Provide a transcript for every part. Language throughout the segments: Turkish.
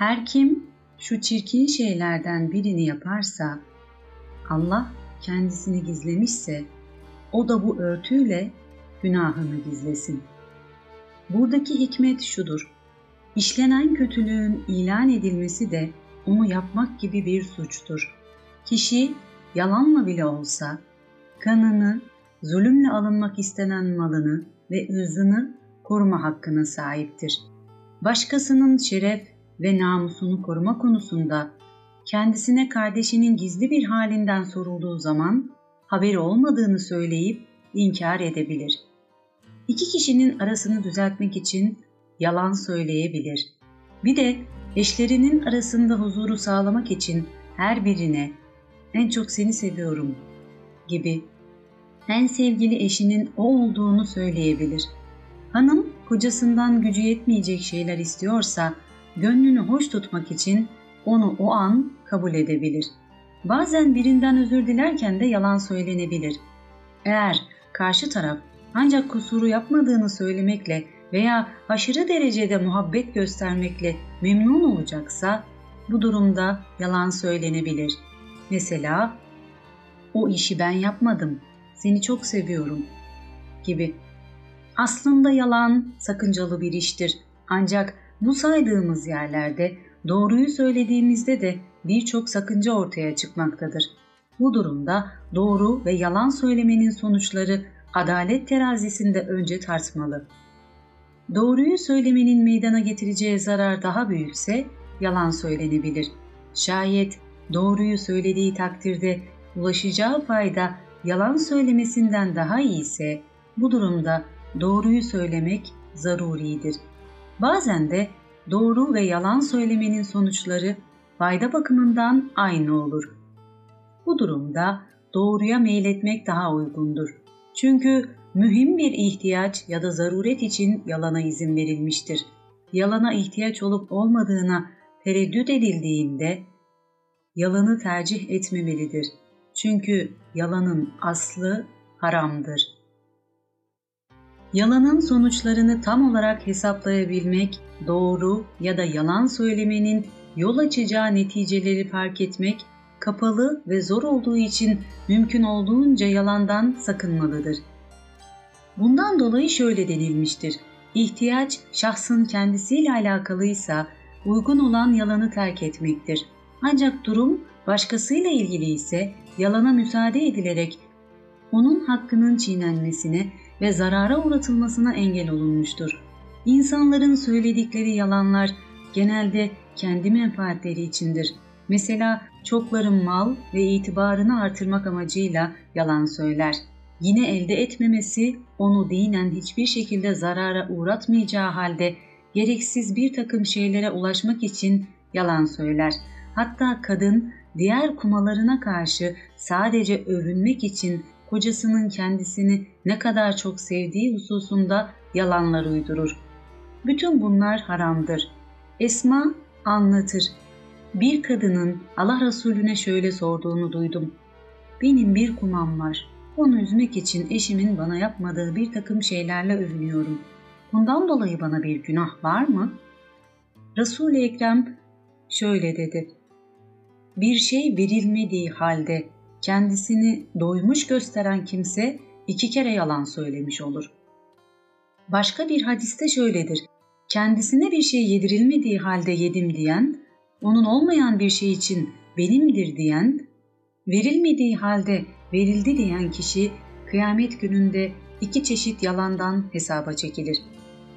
Her kim şu çirkin şeylerden birini yaparsa, Allah kendisini gizlemişse, o da bu örtüyle günahını gizlesin. Buradaki hikmet şudur. İşlenen kötülüğün ilan edilmesi de onu yapmak gibi bir suçtur. Kişi yalanla bile olsa kanını, zulümle alınmak istenen malını ve ırzını koruma hakkına sahiptir. Başkasının şeref ve namusunu koruma konusunda kendisine kardeşinin gizli bir halinden sorulduğu zaman haberi olmadığını söyleyip inkar edebilir. İki kişinin arasını düzeltmek için yalan söyleyebilir. Bir de eşlerinin arasında huzuru sağlamak için her birine en çok seni seviyorum gibi en sevgili eşinin o olduğunu söyleyebilir. Hanım kocasından gücü yetmeyecek şeyler istiyorsa gönlünü hoş tutmak için onu o an kabul edebilir. Bazen birinden özür dilerken de yalan söylenebilir. Eğer karşı taraf ancak kusuru yapmadığını söylemekle veya aşırı derecede muhabbet göstermekle memnun olacaksa bu durumda yalan söylenebilir. Mesela o işi ben yapmadım, seni çok seviyorum gibi. Aslında yalan sakıncalı bir iştir. Ancak bu saydığımız yerlerde doğruyu söylediğimizde de birçok sakınca ortaya çıkmaktadır. Bu durumda doğru ve yalan söylemenin sonuçları adalet terazisinde önce tartmalı. Doğruyu söylemenin meydana getireceği zarar daha büyükse yalan söylenebilir. Şayet doğruyu söylediği takdirde ulaşacağı fayda yalan söylemesinden daha iyiyse bu durumda doğruyu söylemek zaruridir. Bazen de doğru ve yalan söylemenin sonuçları fayda bakımından aynı olur. Bu durumda doğruya meyletmek daha uygundur. Çünkü mühim bir ihtiyaç ya da zaruret için yalana izin verilmiştir. Yalana ihtiyaç olup olmadığına tereddüt edildiğinde yalanı tercih etmemelidir. Çünkü yalanın aslı haramdır. Yalanın sonuçlarını tam olarak hesaplayabilmek, doğru ya da yalan söylemenin yol açacağı neticeleri fark etmek kapalı ve zor olduğu için mümkün olduğunca yalandan sakınmalıdır. Bundan dolayı şöyle denilmiştir. İhtiyaç şahsın kendisiyle alakalıysa uygun olan yalanı terk etmektir. Ancak durum başkasıyla ilgili ise yalana müsaade edilerek onun hakkının çiğnenmesine ve zarara uğratılmasına engel olunmuştur. İnsanların söyledikleri yalanlar genelde kendi menfaatleri içindir. Mesela çokların mal ve itibarını artırmak amacıyla yalan söyler. Yine elde etmemesi onu dinen hiçbir şekilde zarara uğratmayacağı halde gereksiz bir takım şeylere ulaşmak için yalan söyler. Hatta kadın diğer kumalarına karşı sadece övünmek için kocasının kendisini ne kadar çok sevdiği hususunda yalanlar uydurur. Bütün bunlar haramdır. Esma anlatır. Bir kadının Allah Resulüne şöyle sorduğunu duydum. Benim bir kumam var. Onu üzmek için eşimin bana yapmadığı bir takım şeylerle övünüyorum. Bundan dolayı bana bir günah var mı? Resul-i Ekrem şöyle dedi. Bir şey verilmediği halde kendisini doymuş gösteren kimse iki kere yalan söylemiş olur. Başka bir hadiste şöyledir. Kendisine bir şey yedirilmediği halde yedim diyen, onun olmayan bir şey için benimdir diyen, verilmediği halde verildi diyen kişi kıyamet gününde iki çeşit yalandan hesaba çekilir.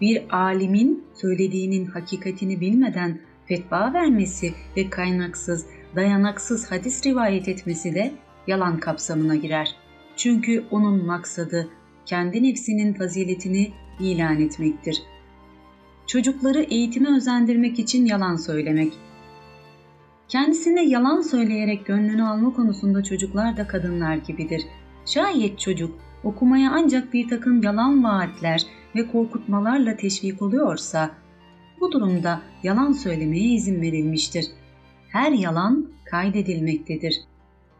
Bir alimin söylediğinin hakikatini bilmeden fetva vermesi ve kaynaksız, dayanaksız hadis rivayet etmesi de yalan kapsamına girer. Çünkü onun maksadı kendi nefsinin faziletini ilan etmektir. Çocukları eğitime özendirmek için yalan söylemek. Kendisine yalan söyleyerek gönlünü alma konusunda çocuklar da kadınlar gibidir. Şayet çocuk okumaya ancak bir takım yalan vaatler ve korkutmalarla teşvik oluyorsa, bu durumda yalan söylemeye izin verilmiştir. Her yalan kaydedilmektedir.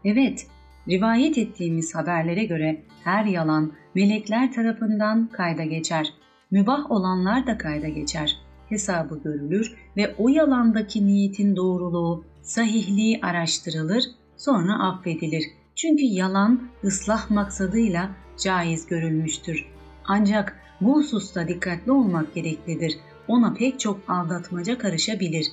Evet, rivayet ettiğimiz haberlere göre her yalan melekler tarafından kayda geçer. Mübah olanlar da kayda geçer. hesabı görülür ve o yalandaki niyetin doğruluğu, sahihliği araştırılır, sonra affedilir. Çünkü yalan ıslah maksadıyla caiz görülmüştür. Ancak bu hususta dikkatli olmak gereklidir. Ona pek çok aldatmaca karışabilir.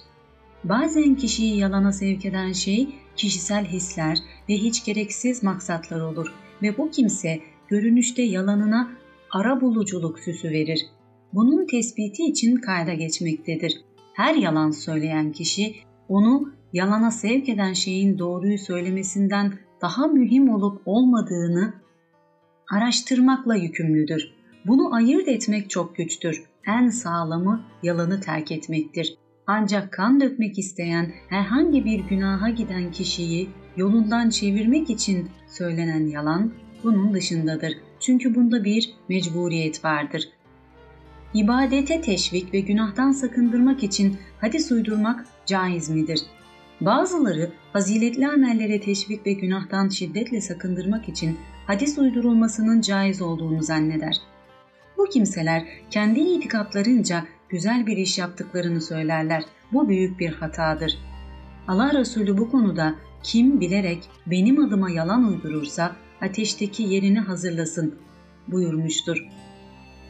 Bazen kişiyi yalana sevk eden şey kişisel hisler ve hiç gereksiz maksatlar olur ve bu kimse görünüşte yalanına ara buluculuk süsü verir. Bunun tespiti için kayda geçmektedir. Her yalan söyleyen kişi onu yalana sevk eden şeyin doğruyu söylemesinden daha mühim olup olmadığını araştırmakla yükümlüdür. Bunu ayırt etmek çok güçtür. En sağlamı yalanı terk etmektir. Ancak kan dökmek isteyen herhangi bir günaha giden kişiyi yolundan çevirmek için söylenen yalan bunun dışındadır. Çünkü bunda bir mecburiyet vardır. İbadete teşvik ve günahtan sakındırmak için hadis uydurmak caiz midir? Bazıları faziletli amellere teşvik ve günahtan şiddetle sakındırmak için hadis uydurulmasının caiz olduğunu zanneder. Bu kimseler kendi itikatlarınca güzel bir iş yaptıklarını söylerler. Bu büyük bir hatadır. Allah Resulü bu konuda kim bilerek benim adıma yalan uydurursa ateşteki yerini hazırlasın buyurmuştur.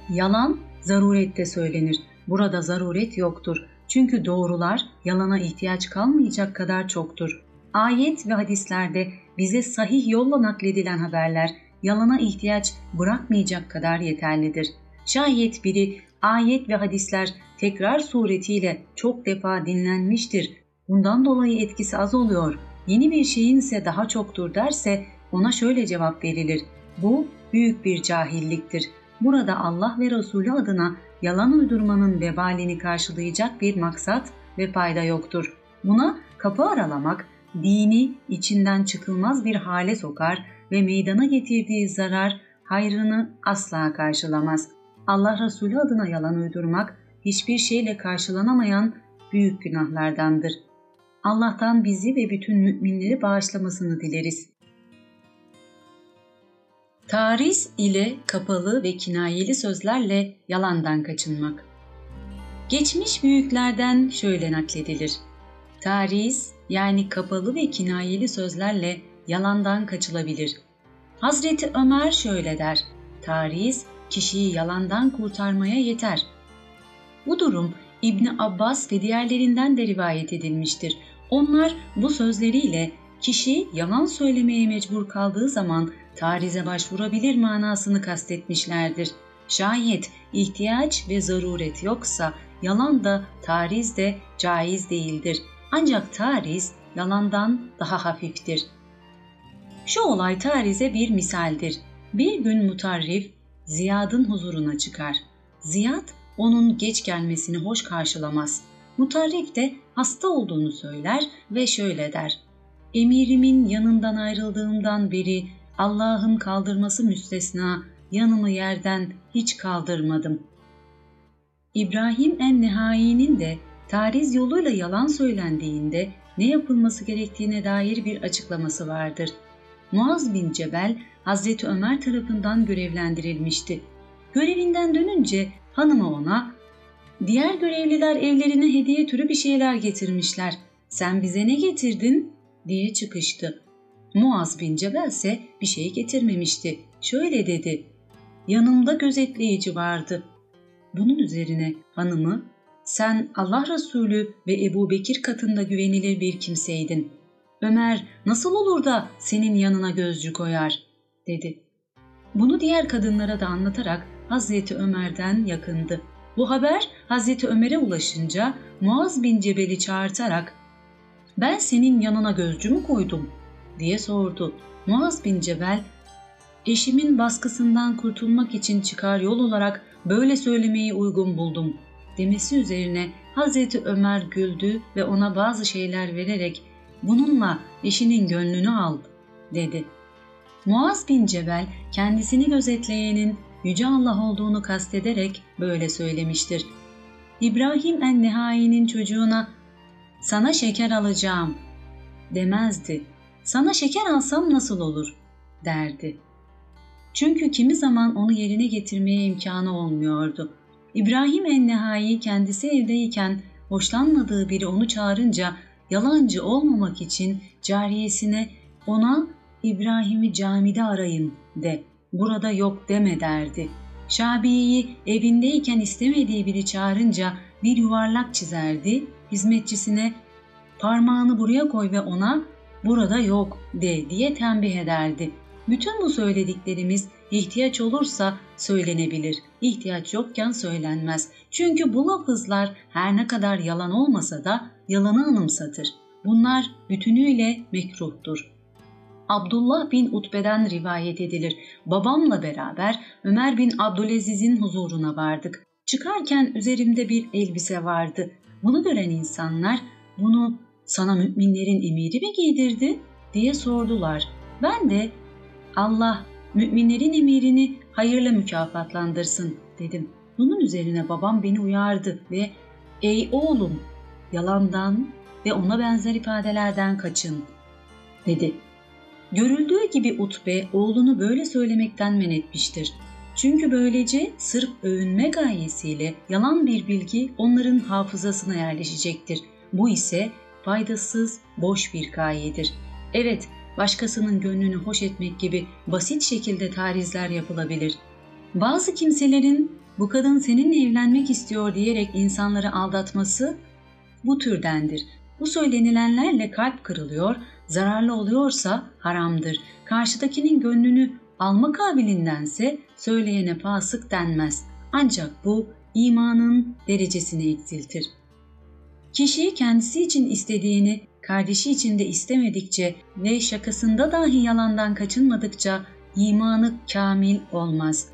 Yalan zarurette söylenir. Burada zaruret yoktur. Çünkü doğrular yalana ihtiyaç kalmayacak kadar çoktur. Ayet ve hadislerde bize sahih yolla nakledilen haberler yalana ihtiyaç bırakmayacak kadar yeterlidir. Şayet biri ayet ve hadisler tekrar suretiyle çok defa dinlenmiştir. Bundan dolayı etkisi az oluyor. Yeni bir şeyin ise daha çoktur derse ona şöyle cevap verilir. Bu büyük bir cahilliktir. Burada Allah ve Resulü adına yalan uydurmanın vebalini karşılayacak bir maksat ve fayda yoktur. Buna kapı aralamak, dini içinden çıkılmaz bir hale sokar ve meydana getirdiği zarar hayrını asla karşılamaz. Allah Resulü adına yalan uydurmak hiçbir şeyle karşılanamayan büyük günahlardandır. Allah'tan bizi ve bütün müminleri bağışlamasını dileriz. Tariz ile kapalı ve kinayeli sözlerle yalandan kaçınmak. Geçmiş büyüklerden şöyle nakledilir. Tariz yani kapalı ve kinayeli sözlerle yalandan kaçılabilir. Hazreti Ömer şöyle der. Tariz kişiyi yalandan kurtarmaya yeter. Bu durum İbni Abbas ve diğerlerinden de rivayet edilmiştir. Onlar bu sözleriyle kişi yalan söylemeye mecbur kaldığı zaman tarize başvurabilir manasını kastetmişlerdir. Şayet ihtiyaç ve zaruret yoksa yalan da tariz de caiz değildir. Ancak tariz yalandan daha hafiftir. Şu olay tarize bir misaldir. Bir gün mutarrif Ziyad'ın huzuruna çıkar. Ziyad onun geç gelmesini hoş karşılamaz. Mutarrif de hasta olduğunu söyler ve şöyle der. Emirimin yanından ayrıldığımdan beri Allah'ın kaldırması müstesna yanımı yerden hiç kaldırmadım. İbrahim en-Nihai'nin de tariz yoluyla yalan söylendiğinde ne yapılması gerektiğine dair bir açıklaması vardır. Muaz bin Cebel Hazreti Ömer tarafından görevlendirilmişti. Görevinden dönünce hanımı ona ''Diğer görevliler evlerine hediye türü bir şeyler getirmişler. Sen bize ne getirdin?'' diye çıkıştı. Muaz bin Cebel ise bir şey getirmemişti. Şöyle dedi. Yanımda gözetleyici vardı. Bunun üzerine hanımı sen Allah Resulü ve Ebu Bekir katında güvenilir bir kimseydin. Ömer nasıl olur da senin yanına gözcü koyar dedi. Bunu diğer kadınlara da anlatarak Hazreti Ömer'den yakındı. Bu haber Hazreti Ömer'e ulaşınca Muaz bin Cebel'i çağırtarak ben senin yanına gözcü mü koydum diye sordu. Muaz bin Cebel eşimin baskısından kurtulmak için çıkar yol olarak böyle söylemeyi uygun buldum demesi üzerine Hazreti Ömer güldü ve ona bazı şeyler vererek bununla eşinin gönlünü al dedi. Muaz bin Cebel kendisini gözetleyenin Yüce Allah olduğunu kastederek böyle söylemiştir. İbrahim en-Nihai'nin çocuğuna sana şeker alacağım demezdi. Sana şeker alsam nasıl olur derdi. Çünkü kimi zaman onu yerine getirmeye imkanı olmuyordu. İbrahim Ennehai kendisi evdeyken hoşlanmadığı biri onu çağırınca yalancı olmamak için cariyesine ona İbrahim'i camide arayın de, burada yok deme derdi. Şabi'yi evindeyken istemediği biri çağırınca bir yuvarlak çizerdi, hizmetçisine parmağını buraya koy ve ona burada yok de diye tembih ederdi. Bütün bu söylediklerimiz ihtiyaç olursa söylenebilir, ihtiyaç yokken söylenmez. Çünkü bu lafızlar her ne kadar yalan olmasa da yalanı anımsatır. Bunlar bütünüyle mekruhtur. Abdullah bin Utbe'den rivayet edilir. Babamla beraber Ömer bin Abdülaziz'in huzuruna vardık. Çıkarken üzerimde bir elbise vardı. Bunu gören insanlar bunu sana müminlerin emiri mi giydirdi diye sordular. Ben de Allah müminlerin emirini hayırla mükafatlandırsın dedim. Bunun üzerine babam beni uyardı ve ey oğlum yalandan ve ona benzer ifadelerden kaçın dedi. Görüldüğü gibi Utbe oğlunu böyle söylemekten men etmiştir. Çünkü böylece sırf övünme gayesiyle yalan bir bilgi onların hafızasına yerleşecektir. Bu ise faydasız, boş bir gayedir. Evet, başkasının gönlünü hoş etmek gibi basit şekilde tarizler yapılabilir. Bazı kimselerin bu kadın seninle evlenmek istiyor diyerek insanları aldatması bu türdendir. Bu söylenilenlerle kalp kırılıyor, zararlı oluyorsa haramdır. Karşıdakinin gönlünü alma kabilindense söyleyene fasık denmez. Ancak bu imanın derecesini eksiltir. Kişi kendisi için istediğini kardeşi için de istemedikçe ve şakasında dahi yalandan kaçınmadıkça imanı kamil olmaz.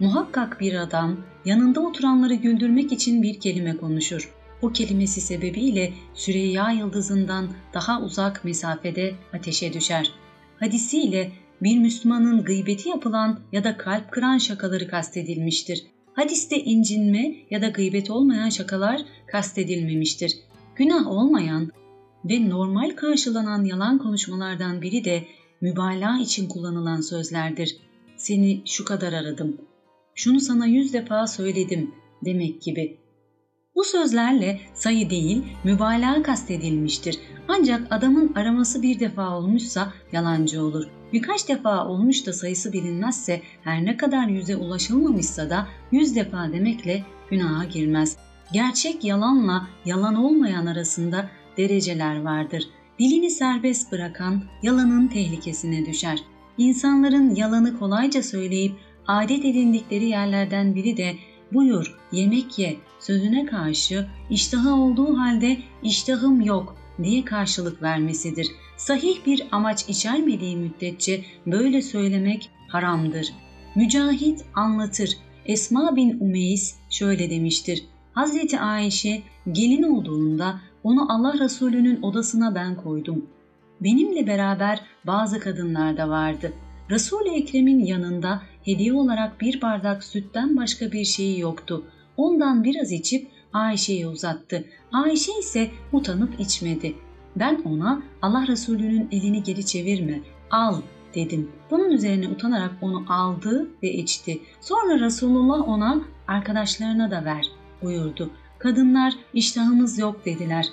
Muhakkak bir adam yanında oturanları güldürmek için bir kelime konuşur. O kelimesi sebebiyle Süreyya yıldızından daha uzak mesafede ateşe düşer. Hadisiyle bir Müslümanın gıybeti yapılan ya da kalp kıran şakaları kastedilmiştir. Hadiste incinme ya da gıybet olmayan şakalar kastedilmemiştir. Günah olmayan ve normal karşılanan yalan konuşmalardan biri de mübalağa için kullanılan sözlerdir. Seni şu kadar aradım. Şunu sana yüz defa söyledim demek gibi. Bu sözlerle sayı değil, mübalağa kastedilmiştir. Ancak adamın araması bir defa olmuşsa yalancı olur. Birkaç defa olmuş da sayısı bilinmezse her ne kadar yüze ulaşılmamışsa da yüz defa demekle günaha girmez. Gerçek yalanla yalan olmayan arasında dereceler vardır. Dilini serbest bırakan yalanın tehlikesine düşer. İnsanların yalanı kolayca söyleyip adet edindikleri yerlerden biri de buyur yemek ye sözüne karşı iştahı olduğu halde iştahım yok diye karşılık vermesidir. Sahih bir amaç içermediği müddetçe böyle söylemek haramdır. Mücahit anlatır. Esma bin Umeys şöyle demiştir. Hazreti Ayşe gelin olduğunda onu Allah Resulü'nün odasına ben koydum. Benimle beraber bazı kadınlar da vardı. Resul-i Ekrem'in yanında hediye olarak bir bardak sütten başka bir şeyi yoktu. Ondan biraz içip Ayşe'ye uzattı. Ayşe ise utanıp içmedi. Ben ona Allah Resulü'nün elini geri çevirme, al dedim. Bunun üzerine utanarak onu aldı ve içti. Sonra Resulullah ona arkadaşlarına da ver buyurdu. Kadınlar iştahımız yok dediler.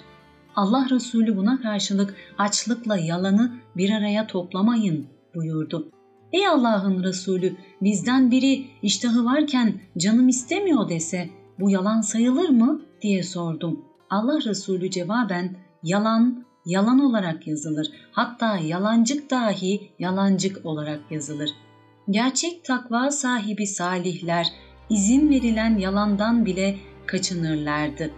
Allah Resulü buna karşılık açlıkla yalanı bir araya toplamayın buyurdu. Ey Allah'ın Resulü bizden biri iştahı varken canım istemiyor dese bu yalan sayılır mı diye sordum. Allah Resulü cevaben yalan yalan olarak yazılır. Hatta yalancık dahi yalancık olarak yazılır. Gerçek takva sahibi salihler izin verilen yalandan bile kaçınırlardı.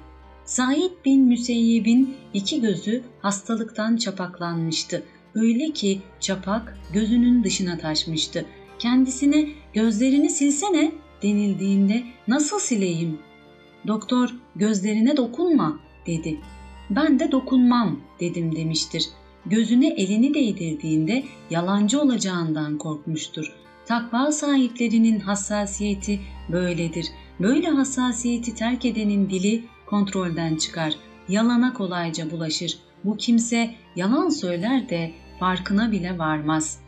Said bin Müseyyib'in iki gözü hastalıktan çapaklanmıştı. Öyle ki çapak gözünün dışına taşmıştı. Kendisine gözlerini silsene denildiğinde nasıl sileyim? Doktor gözlerine dokunma dedi. Ben de dokunmam dedim demiştir. Gözüne elini değdirdiğinde yalancı olacağından korkmuştur. Takva sahiplerinin hassasiyeti böyledir. Böyle hassasiyeti terk edenin dili kontrolden çıkar. Yalana kolayca bulaşır. Bu kimse yalan söyler de farkına bile varmaz.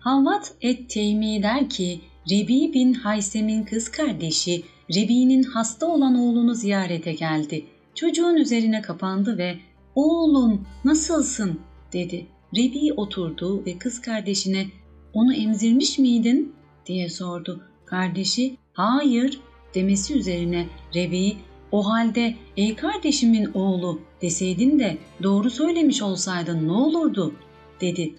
Havvat et Teymi der ki Rebi bin Haysem'in kız kardeşi Rebi'nin hasta olan oğlunu ziyarete geldi. Çocuğun üzerine kapandı ve ''Oğlum nasılsın?'' dedi. Rebi oturdu ve kız kardeşine ''Onu emzirmiş miydin?'' diye sordu. Kardeşi ''Hayır'' demesi üzerine Rebi ''O halde ey kardeşimin oğlu deseydin de doğru söylemiş olsaydın ne olurdu?'' dedi.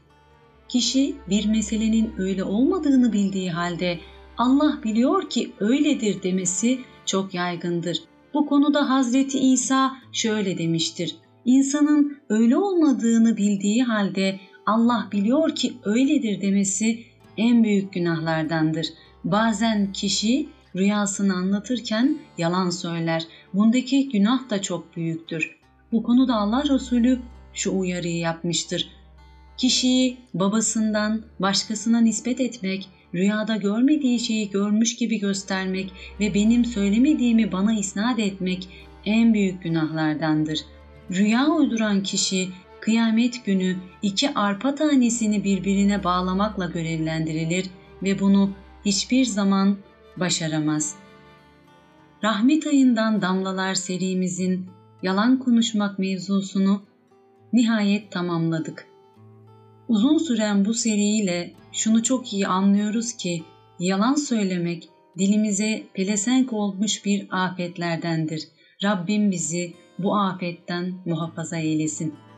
Kişi bir meselenin öyle olmadığını bildiği halde Allah biliyor ki öyledir demesi çok yaygındır. Bu konuda Hazreti İsa şöyle demiştir. İnsanın öyle olmadığını bildiği halde Allah biliyor ki öyledir demesi en büyük günahlardandır. Bazen kişi rüyasını anlatırken yalan söyler. Bundaki günah da çok büyüktür. Bu konuda Allah Resulü şu uyarıyı yapmıştır. Kişiyi babasından başkasına nispet etmek, rüyada görmediği şeyi görmüş gibi göstermek ve benim söylemediğimi bana isnat etmek en büyük günahlardandır. Rüya uyduran kişi kıyamet günü iki arpa tanesini birbirine bağlamakla görevlendirilir ve bunu hiçbir zaman başaramaz. Rahmet ayından damlalar serimizin yalan konuşmak mevzusunu nihayet tamamladık. Uzun süren bu seriyle şunu çok iyi anlıyoruz ki yalan söylemek dilimize pelesenk olmuş bir afetlerdendir. Rabbim bizi bu afetten muhafaza eylesin.''